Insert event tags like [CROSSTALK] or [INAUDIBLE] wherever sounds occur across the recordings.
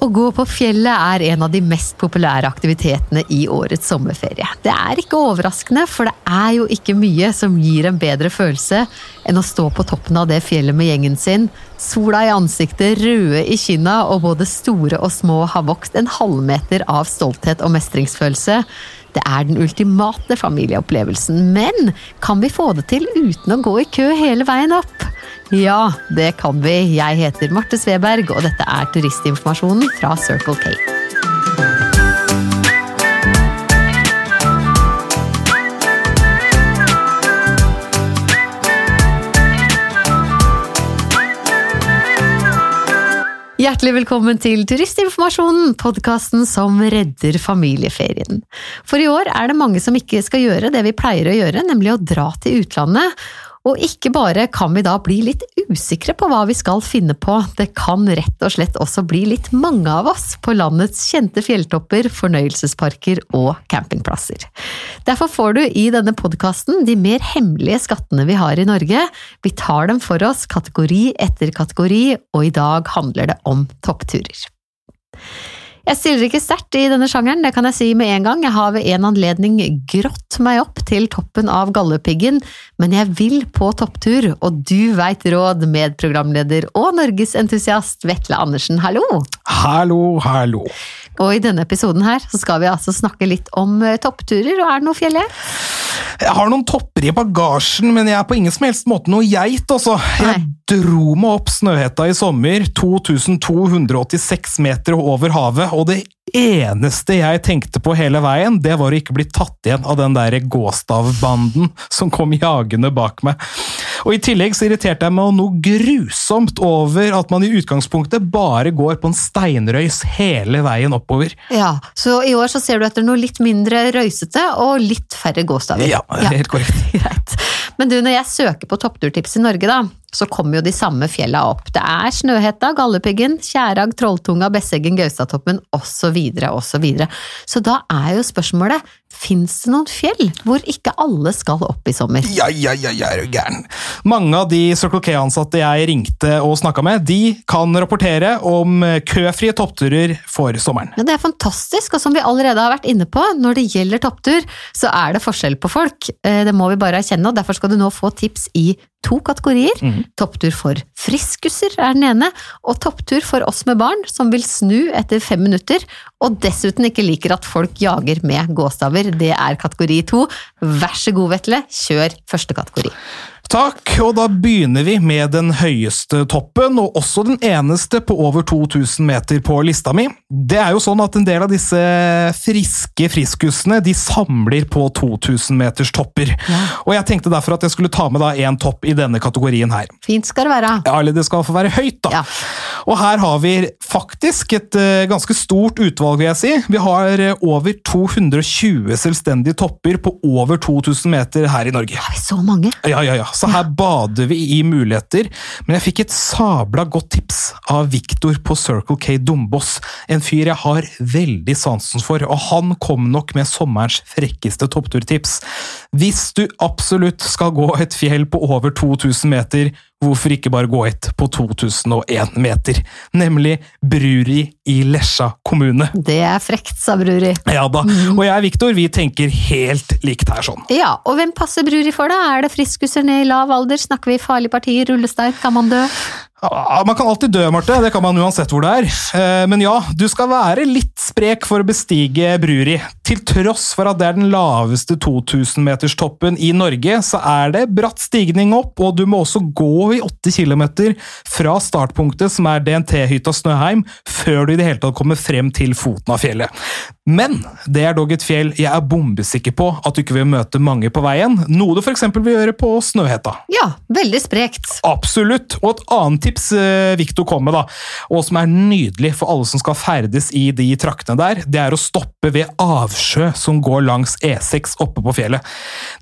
Å gå på fjellet er en av de mest populære aktivitetene i årets sommerferie. Det er ikke overraskende, for det er jo ikke mye som gir en bedre følelse enn å stå på toppen av det fjellet med gjengen sin, sola i ansiktet, røde i kinna, og både store og små har vokst en halvmeter av stolthet og mestringsfølelse. Det er den ultimate familieopplevelsen, men kan vi få det til uten å gå i kø hele veien opp? Ja, det kan vi. Jeg heter Marte Sveberg, og dette er turistinformasjonen fra Circle K. Hjertelig velkommen til Turistinformasjonen, podkasten som redder familieferien. For i år er det mange som ikke skal gjøre det vi pleier å gjøre, nemlig å dra til utlandet. Og ikke bare kan vi da bli litt usikre på hva vi skal finne på, det kan rett og slett også bli litt mange av oss på landets kjente fjelltopper, fornøyelsesparker og campingplasser. Derfor får du i denne podkasten de mer hemmelige skattene vi har i Norge. Vi tar dem for oss kategori etter kategori, og i dag handler det om toppturer. Jeg stiller ikke sterkt i denne sjangeren, det kan jeg si med en gang. Jeg har ved en anledning grått meg opp til toppen av Galdhøpiggen, men jeg vil på topptur, og du veit råd, medprogramleder og norgesentusiast Vetle Andersen, hallo! Hallo, hallo. Og i denne episoden her så skal vi altså snakke litt om eh, toppturer, og er det noe fjell her? Jeg har noen topper i bagasjen, men jeg er på ingen som helst måte noe geit, altså. Jeg dro meg opp Snøhetta i sommer, 2286 meter over havet, og det eneste jeg tenkte på hele veien, det var å ikke bli tatt igjen av den der Gåstav-banden som kom jagende bak meg. Og I tillegg så irriterte jeg meg noe grusomt over at man i utgangspunktet bare går på en steinrøys hele veien oppover. Ja, så i år så ser du etter noe litt mindre røysete og litt færre gåstaver. Ja, helt korrekt. [LAUGHS] Greit. Men du, når jeg søker på toppturtips i Norge, da, så kommer jo de samme fjella opp. Det er Snøhetta, Galdhøpiggen, Kjærag, Trolltunga, Besseggen, Gaustatoppen osv. osv. Så, så da er jo spørsmålet, fins det noen fjell hvor ikke alle skal opp i sommer? Ja, ja, ja, ja, er du gæren. Mange av de Circle K-ansatte jeg ringte og snakka med, de kan rapportere om køfrie toppturer for sommeren. Ja, Det er fantastisk, og som vi allerede har vært inne på, når det gjelder topptur, så er det forskjell på folk. Eh, Det må vi bare erkjenne, og derfor skal du nå få tips i to kategorier. Topptur for friskuser er den ene, og topptur for oss med barn som vil snu etter fem minutter, og dessuten ikke liker at folk jager med gåstaver. Det er kategori to. Vær så god, Vetle, kjør første kategori. Takk, og da begynner vi med den høyeste toppen, og også den eneste på over 2000 meter på lista mi. Det er jo sånn at en del av disse friske friskusene de samler på 2000 meters topper. Ja. Og jeg tenkte derfor at jeg skulle ta med da en topp i denne kategorien her. Fint skal det være. Ja, eller det skal få være høyt, da. Ja. Og her har vi faktisk et eh, ganske stort utvalg, vil jeg si. Vi har eh, over 220 selvstendige topper på over 2000 meter her i Norge. Har vi så mange? Ja, ja, ja. Så her bader vi i muligheter. Men jeg fikk et sabla godt tips av Viktor på Circle K Dombås. En fyr jeg har veldig sansen for, og han kom nok med sommerens frekkeste toppturtips. Hvis du absolutt skal gå et fjell på over 2000 meter, hvorfor ikke bare gå et på 2001 meter? Nemlig Bruri i Lesja kommune. Det er frekt, sa Bruri. Ja da. Og jeg og Viktor, vi tenker helt likt her sånn. Ja, og hvem passer Bruri for da? Er det friskuser ned i lav alder? Snakker vi farlige partier, rullestein, kan man dø? Man kan alltid dø, Marte. Det kan man uansett hvor det er. Eh, Men ja, du skal være litt sprek for å bestige Bruri. Til tross for at det er den laveste 2000-meterstoppen i Norge, så er det bratt stigning opp, og du må også gå i 8 km fra startpunktet, som er DNT-hytta Snøheim, før du i det hele tatt kommer frem til foten av fjellet. Men det er dog et fjell jeg er bombesikker på at du ikke vil møte mange på veien, noe du f.eks. vil gjøre på Snøhetta. Ja, veldig sprekt. Absolutt. Og et annet tips eh, Victor kom med, da, og som er nydelig for alle som skal ferdes i de traktene der, det er å stoppe ved avsjø som går langs E6 oppe på fjellet.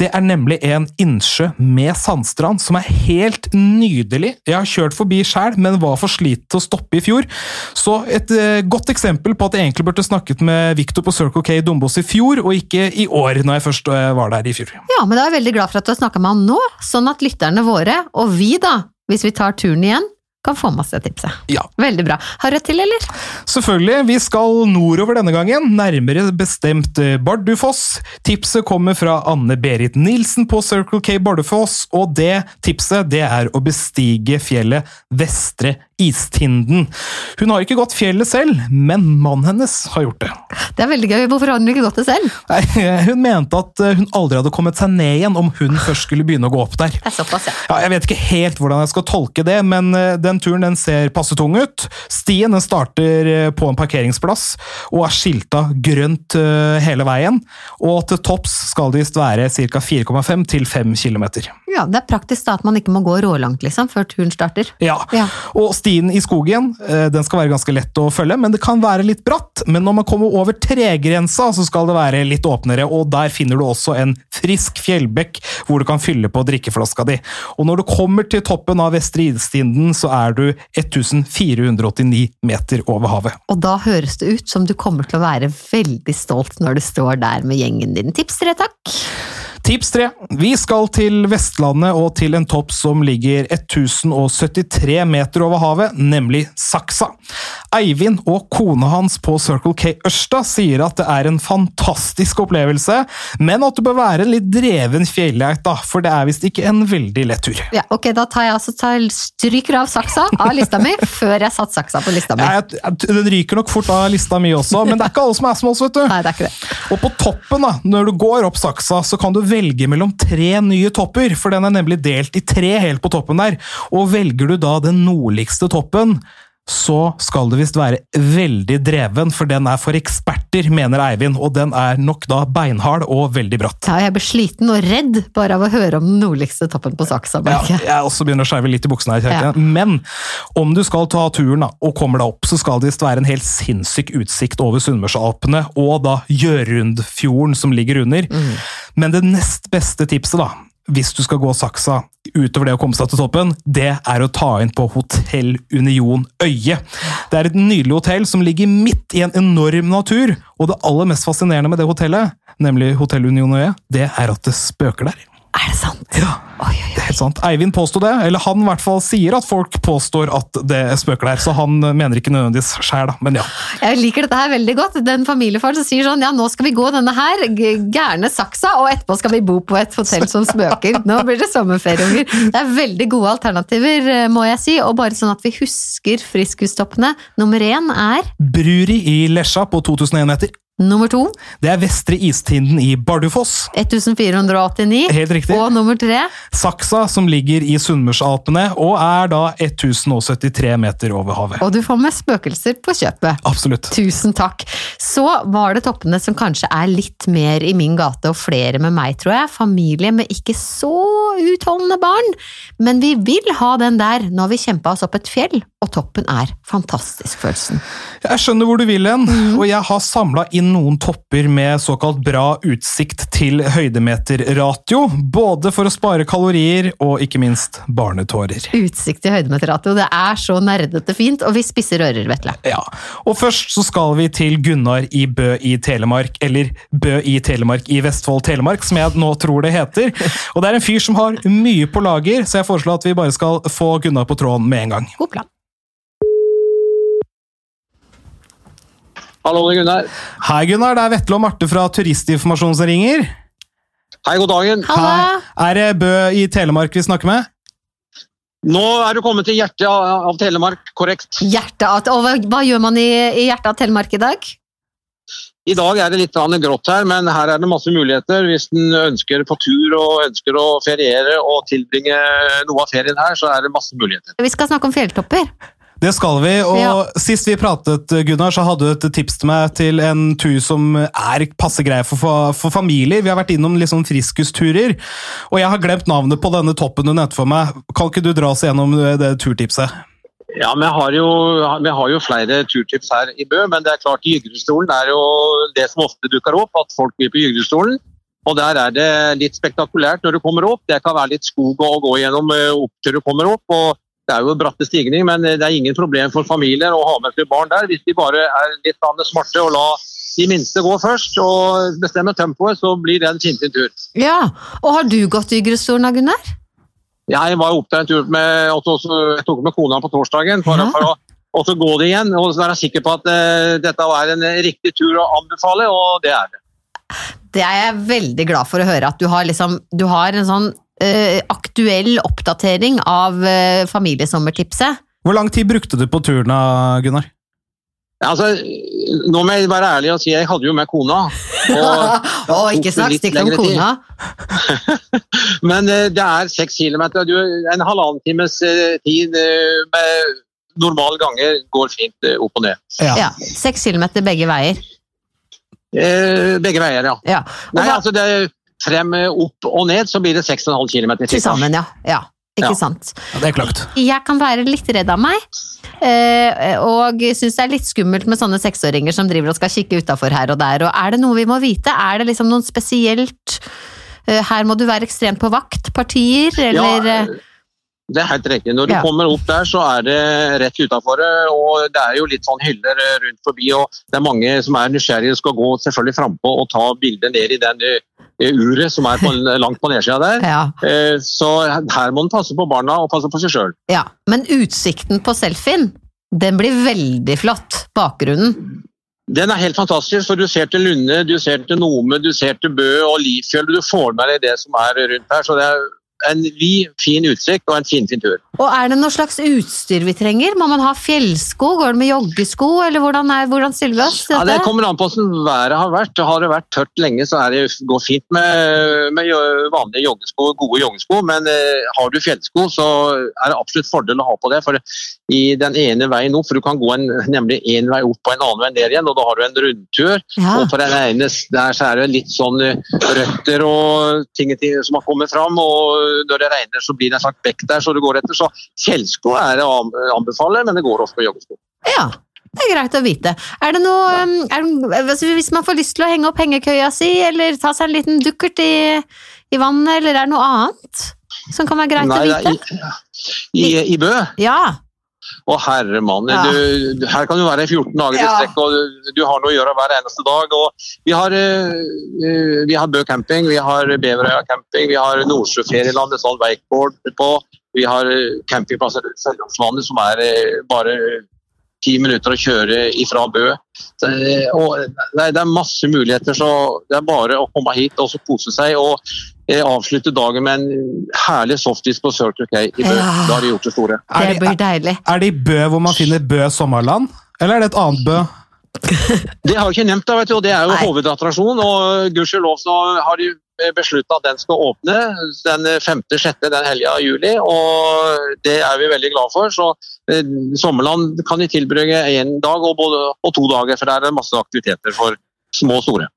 Det er nemlig en innsjø med sandstrand som er helt nydelig. Jeg har kjørt forbi sjæl, men var for sliten til å stoppe i fjor. Så et eh, godt eksempel på at jeg egentlig burde snakket med Victor på Circle K Dombås i fjor, og ikke i år, når jeg først eh, var der i fjor. Ja, men da er jeg veldig glad for at du har snakka med han nå, sånn at lytterne våre, og vi da, hvis vi tar turen igjen, kan få masse tipset. Ja. Veldig bra. Har du et til, eller? Selvfølgelig, vi skal nordover denne gangen, nærmere bestemt eh, Bardufoss. Tipset kommer fra Anne-Berit Nilsen på Circle K Bardufoss, og det tipset det er å bestige fjellet Vestre Istinden. Hun har ikke gått fjellet selv, men mannen hennes har gjort det. Det er veldig gøy. Hvorfor har hun ikke gått det selv? Nei, Hun mente at eh, hun aldri hadde kommet seg ned igjen om hun først skulle begynne å gå opp der. Det er såpass, ja. Ja, jeg vet ikke helt hvordan jeg skal tolke det, men eh, den turen den ser passe tung ut. Stien den starter eh, på en parkeringsplass og er skilta grønt eh, hele veien. Og til topps skal det visst være ca. 4,5 til 5 km. ja. Det er praktisk da at man ikke må gå rålangt liksom, før turen starter. Ja. Ja. Og stien i skogen eh, den skal være ganske lett å følge, men det kan være litt bratt. Men når man kommer over tregrensa, så skal det være litt åpnere, og der finner du også en frisk fjellbekk hvor du kan fylle på drikkeflaska di. Og når du kommer til toppen av Vestre Idstinden, så er du 1489 meter over havet. Og da høres det ut som du kommer til å være veldig stolt når du står der med gjengen din. Tips tre, takk! Tips tre. Vi skal til Vestlandet og til en topp som ligger 1073 meter over havet, nemlig Saksa. Eivind og kona hans på Circle K Ørsta sier at det er en fantastisk opplevelse, men at det bør være en litt dreven fjelljakt, da, for det er visst ikke en veldig lett tur. Ja, ok, Da tar jeg altså tar, stryker av saksa av lista mi [LAUGHS] før jeg satt saksa på lista mi. Ja, den ryker nok fort av lista mi også, men det er ikke alle som er smås, vet du. Nei, det er ikke det. Og på toppen, da, når du går opp saksa, så kan du velge mellom tre nye topper, for den er nemlig delt i tre helt på toppen der. Og velger du da den nordligste toppen, så skal det visst være veldig dreven, for den er for eksperter, mener Eivind, og den er nok da beinhard og veldig bratt. Ja, jeg blir sliten og redd bare av å høre om den nordligste toppen på saksa. Ja, jeg. også begynner å skeive litt i buksene her, kjære. Men om du skal ta turen da, og kommer deg opp, så skal det visst være en helt sinnssyk utsikt over Sunnmørsalpene og da Gjørundfjorden som ligger under. Men det nest beste tipset, da, hvis du skal gå saksa utover det å komme seg til toppen, det er å ta inn på Hotell Union Øye. Det er et nydelig hotell som ligger midt i en enorm natur, og det aller mest fascinerende med det hotellet, nemlig Hotell Union Øye, det er at det spøker der. Er det sant? Ja, Oi, oi, det er helt sant. Eivind påsto det, eller han i hvert fall sier at folk påstår at det spøker der, så han mener ikke nødvendigvis sjæl, men ja. Jeg liker dette her veldig godt. Den familiefaren som sier sånn ja, nå skal vi gå denne her gærne saksa, og etterpå skal vi bo på et hotell som spøker. Nå blir det sommerferieunger. Det er veldig gode alternativer, eh, må jeg si. Og bare sånn at vi husker friskustoppene. Nummer én er Bruri i Lesja på 2001 meter. Nummer to Det er Vestre Istinden i Bardufoss. 1489. Helt riktig. Og nummer tre Saksa, som ligger i Sunnmørsalpene, og er da 1073 meter over havet. Og du får med spøkelser på kjøpet. Absolutt. Tusen takk. Så var det toppene som kanskje er litt mer i min gate, og flere med meg, tror jeg. Familie med ikke så utholdende barn. Men vi vil ha den der. Nå har vi kjempa oss opp et fjell, og toppen er fantastisk, følelsen. Jeg skjønner hvor du vil hen, og jeg har samla inn noen topper med såkalt bra utsikt til høydemeterratio, både for å spare kalorier og ikke minst barnetårer. Utsikt til høydemeterratio. Det er så nerdete fint, og vi spisser ører, Vetle. Ja, og først så skal vi til Gunnar i Bø i Telemark, eller Bø i Telemark i Vestfold Telemark, som jeg nå tror det heter. [LAUGHS] Og det er en fyr som har mye på lager, så jeg foreslår at vi bare skal få Gunnar på tråden med en gang. God plan. Hallo, det er Gunnar. Hei Gunnar, det er Vetle og Marte fra Turistinformasjon som ringer. Hei, god dagen. Hei. Er det Bø i Telemark vi snakker med? Nå er du kommet til hjertet av Telemark, korrekt. Hjertet av Og hva, gjør man i, i hjertet av Telemark i dag? I dag er det litt grått her, men her er det masse muligheter. Hvis en ønsker på tur og ønsker å feriere og tilbringe noe av ferien her, så er det masse muligheter. Vi skal snakke om fjelltopper. Det skal vi, og Ja. sist vi pratet, Gunnar, så hadde du et tips til meg til en tur som er passe grei for, for, for familier. Vi har vært innom sånn friskusturer, og jeg har glemt navnet på denne toppen du nevnte for meg. Kan ikke du dra oss gjennom det, det turtipset? Ja, vi har, jo, vi har jo flere turtips her i Bø, men det er klart Gygrestolen er jo det som ofte dukker opp, at folk blir på Gygrestolen. Og der er det litt spektakulært når du kommer opp. Det kan være litt skog å gå gjennom eh, opp til du kommer opp. og det er jo bratte stigning, men det er ingen problem for familier å ha med seg barn der. Hvis de bare er litt smarte og la de minste gå først og bestemme tempoet, så blir det en finfin tur. Ja, Og har du gått Ygrestolen, da, Gunnar? Jeg var opp der en tur med, også, jeg tok med kona på torsdagen for, Ja. for å og så gå det igjen. Og så være sikker på at uh, dette var en riktig tur å anbefale, og det er det. Det er jeg veldig glad for å høre, at du har, liksom, du har en sånn eh, aktuell oppdatering av uh, familiesommertipset. Hvor lang tid brukte du på turen, da, Gunnar? Altså, nå må jeg være ærlig og si jeg hadde jo med kona. Og, [LAUGHS] Å, ikke snakk stygt om kona. [LAUGHS] men uh, det er seks kilometer. Du, en halvannen times uh, tid uh, med normal ganger går fint eh, opp og ned. Ja, Seks kilometer begge veier. Eh, begge veier, ja. Ja. Nei, altså det er frem, opp og ned, så blir det 6,5 km. til sammen, ja. ja. Ikke Ja. sant. Ja, det er klart. Jeg kan være litt redd av meg, eh, og syns det er litt skummelt med sånne seksåringer som driver og skal kikke utafor her og der. Og er det noe vi må vite? Er det liksom noen spesielt eh, Her må du være ekstremt på vakt? Partier, eller Ja, eh, det er helt riktig. Når du Ja. kommer opp der, så er det rett utafor, og det er jo litt sånn hyller rundt forbi, og det er mange som er nysgjerrige og skal gå selvfølgelig frampå og ta bildet ned i den uret som er på, [LAUGHS] langt på nedsida der. ja, Eh, Så her må en passe på barna og passe på seg sjøl. ja. Men utsikten på selfien, den blir veldig flott. Bakgrunnen. Den er helt fantastisk, for du ser til Lunde, du ser til Nome, du ser til Bø og Lifjell. Du får med deg det som er rundt her. Så det er en vid, fin utsikt og en finfin tur. Og er det noe slags utstyr vi trenger? Må man ha fjellsko? Går det med joggesko, eller hvordan, er, hvordan stiller vi oss? Ja, Det kommer an på hvordan været har vært. Har det vært tørt lenge, så er det, går fint med, med vanlige joggesko, gode joggesko. Men eh, har du fjellsko, så er det absolutt fordel å ha på det. For i den ene veien opp, for du kan gå en, nemlig én vei opp og en annen vei ned igjen, og da har du en rundtur. Ja. Og på den ene der så er det litt sånn eh, røtter og ting, ting som har kommet fram. Og når det regner, så blir det en slags bekk der så du går etter. Så fjellsko er det å anbefale, men det går også med joggesko. Ja, det er greit å vite. Er det noe um, er det, Hvis man får lyst til å henge opp hengekøya si, eller ta seg en liten dukkert i, i vannet, eller er det noe annet som kan være greit Nei, å vite? i, i, I Bø Ja. Å herre mann, Ja. du, du- her kan du være i 14 dager i Ja. strekk, og du, du har noe å gjøre hver eneste dag. Og vi, har, eh, vi har Bø camping, vi har Beverøya camping, vi har Nordsjøferielandet, sånn wakeboard på. Vi har eh, campingplasser Sørlandsvannet som er uh, bare ti minutter å kjøre ifra Bø. Så, eh, og det, er, det er masse muligheter, så det er bare å komme hit og så kose seg. og eh, Avslutte dagen med en herlig softis på Circle K i Bø. Ja. Da har de gjort det store. Er Det det, blir deilig. er det i Bø hvor man finner Bø sommerland? Eller er det et annet Bø? [LAUGHS] Det har jeg ikke nevnt, da, vet du, og det er jo hovedattraksjonen. hovedattraksjon. og Gudskjelov så har de beslutta at den skal åpne den 5.-6. den helga av juli. og Det er vi veldig glad for. så eh, Sommerland kan de tilbringe én dag og, både, og to dager, for der er det masse aktiviteter for små og store.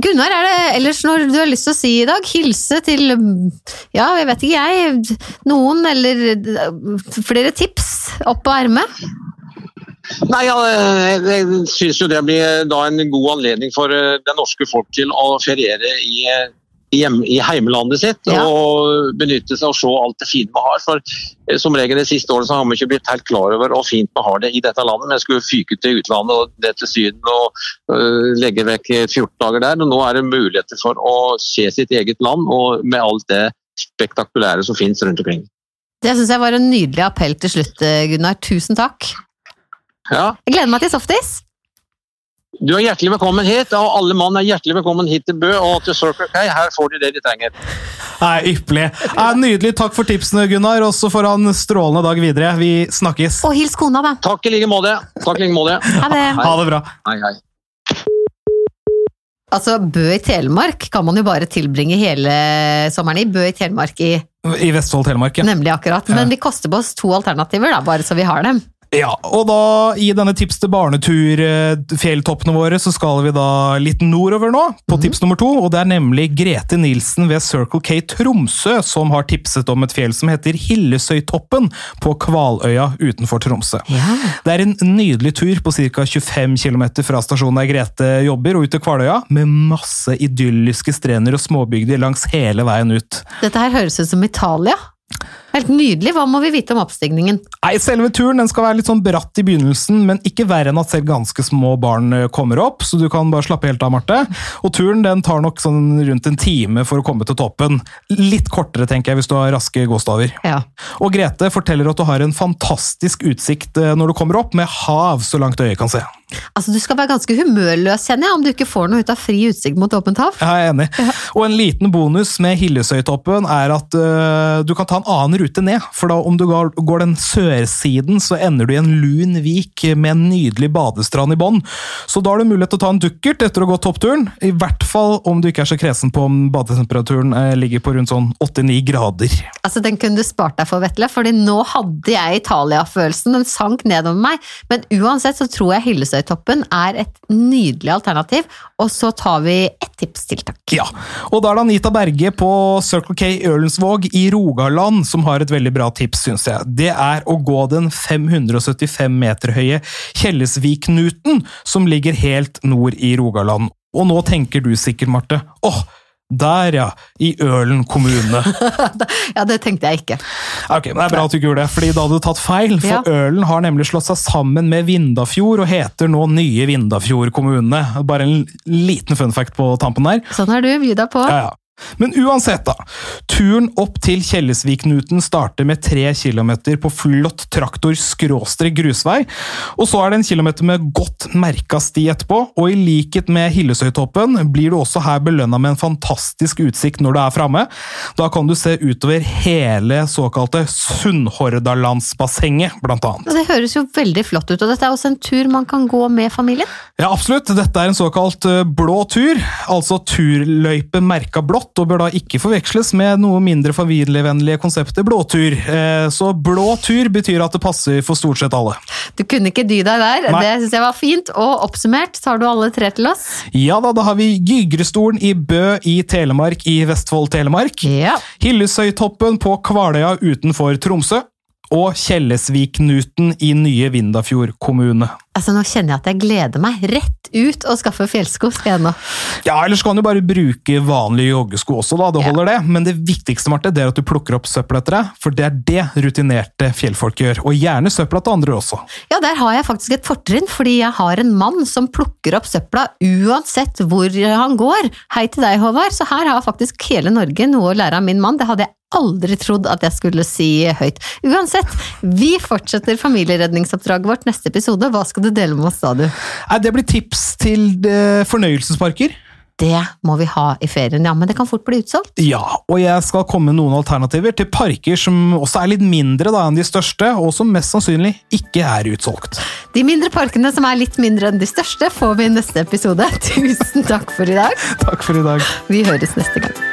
Gunnar, er det ellers noe du har lyst til å si i dag? Hilse til Ja, jeg vet ikke jeg. Noen eller flere tips opp på ermet? Nei, jeg, syns jo det blir da en god anledning for eh, det norske folk til å feriere eh, i, hjem, i heimelandet sitt. Ja. Og benytte seg og se alt det fine vi har. For eh, som regel de siste årene så har vi ikke blitt helt klar over hvor fint vi har det i dette landet. Vi skulle fyke til utlandet og det til Syden og uh, legge vekk 14 dager der. Og nå er det muligheter for å se sitt eget land og med alt det spektakulære som finnes rundt omkring. Det syns jeg var en nydelig appell til slutt, Gunnar. Tusen takk. Ja, Jeg gleder meg til softis. Du er hjertelig velkommen hit, og alle mann er hjertelig velkommen hit til Bø og til Circle K. Her får de det de trenger. Nei, Ypperlig. Ja, nydelig. Takk for tipsene, Gunnar. Og så får han strålende dag videre. Vi snakkes. Og hils kona, da. Takk i like måte. Takk i like måte. Ha det. Ha det bra. Hei, hei. Altså, Bø i Telemark kan man jo bare tilbringe hele sommeren i. Bø i Telemark i I Vestfold Telemark. ja. nemlig akkurat. Men vi koster på oss to alternativer, da, bare så vi har dem. Ja, og da i denne tips til barnetur-fjelltoppene våre, så skal vi da litt nordover nå, på tips nummer to. Og det er nemlig Grete Nilsen ved Circle K Tromsø som har tipset om et fjell som heter Hillesøytoppen på Kvaløya utenfor Tromsø. Ja. Det er en nydelig tur på ca. 25 km fra stasjonen der Grete jobber, og ut til Kvaløya, med masse idylliske strender og småbygder langs hele veien ut. Dette her høres ut som Italia. Helt nydelig. Hva må vi vite om oppstigningen? Nei, Selve turen den skal være litt sånn bratt i begynnelsen, men ikke verre enn at selv ganske små barn eh, kommer opp, så du kan bare slappe helt av, Marte. Og turen den tar nok sånn rundt en time for å komme til toppen. Litt kortere, tenker jeg, hvis du har raske gåstaver. Ja. Og Grete forteller at du har en fantastisk utsikt eh, når du kommer opp, med hav så langt øyet kan se. Altså, Du skal være ganske humørløs, kjenner jeg, om du ikke får noe ut av fri utsikt mot åpent hav. Jeg er enig. Og en liten bonus med Hillesøytoppen er at uh, du kan ta en annen rute ned. For da om du går, går den sørsiden, så ender du i en lun vik med en nydelig badestrand i bånn. Så da har du mulighet til å ta en dukkert etter å ha gått toppturen. I hvert fall om du ikke er så kresen på om badetemperaturen uh, ligger på rundt sånn 8-9 grader. Altså, Den kunne du spart deg for, Vetle, fordi nå hadde jeg Italia-følelsen. Den sank nedover meg. Men uansett så tror jeg Hillesøytoppen er et nydelig alternativ. Og så tar vi ett tips til, takk. Ja, og da er det Anita Berge på Circle K Ørlensvåg i Rogaland som har et veldig bra tips, syns jeg. Det er å gå den 575 meter høye Kjellesviknuten, som ligger helt nord i Rogaland. Og nå tenker du sikkert, Marte, åh, der ja, i Ølen kommune. [LAUGHS] Ja, det tenkte jeg ikke. Ok, men Det er bra at du ikke gjorde det, fordi da hadde du tatt feil. For Ja. Ølen har nemlig slått seg sammen med Vindafjord og heter nå Nye Vindafjord kommune. Bare en liten fun fact på tampen der. Sånn er du, by deg på. Ja, ja. Men uansett, da. Turen opp til Kjellesviknuten starter med tre kilometer på flott traktor-grusvei. Og så er det en kilometer med godt merka sti etterpå. Og i likhet med Hillesøytoppen blir du også her belønna med en fantastisk utsikt når du er framme. Da kan du se utover hele såkalte Sunnhordalandsbassenget, blant annet. Det høres jo veldig flott ut, og dette er også en tur man kan gå med familien. Ja, absolutt. Dette er en såkalt eh, blå tur, altså turløype merka blått, og bør da ikke forveksles med noe mindre familievennlige konseptet blåtur. Eh, Så blå tur betyr at det passer for stort sett alle. Du kunne ikke dy deg der, Nei. det syns jeg var fint. Og oppsummert, tar du alle tre til oss? Ja da, da har vi Gygrestolen i Bø i Telemark i Vestfold Telemark. Ja. Hillesøytoppen på Kvaløya utenfor Tromsø. Og Kjellesviknuten i nye Vindafjord kommune. Altså, nå kjenner jeg at jeg gleder meg rett ut og skaffe fjellsko, skal jeg nå. Ja, ellers kan du bare bruke vanlige joggesko også, da. Det Ja. holder det. Men det viktigste Marte, det er at du plukker opp søppel etter deg, for det er det rutinerte fjellfolk gjør. Og gjerne søpla til andre også. Ja, der har jeg faktisk et fortrinn, fordi jeg har en mann som plukker opp søpla uansett hvor han går. Hei til deg, Håvard. Så her har faktisk hele Norge noe å lære av min mann. Det hadde jeg aldri trodd at jeg skulle si høyt. Uansett, vi fortsetter familieredningsoppdraget vårt neste episode. Hva skal du dele med oss da, du? Det blir tips til eh, fornøyelsesparker. Det må vi ha i ferien, ja, men det kan fort bli utsolgt. Ja, og jeg skal komme med noen alternativer til parker som også er litt mindre da enn de største, og som mest sannsynlig ikke er utsolgt. De mindre parkene som er litt mindre enn de største, får vi i neste episode. [LAUGHS] Tusen takk for i dag. Takk for i dag. Vi høres neste gang.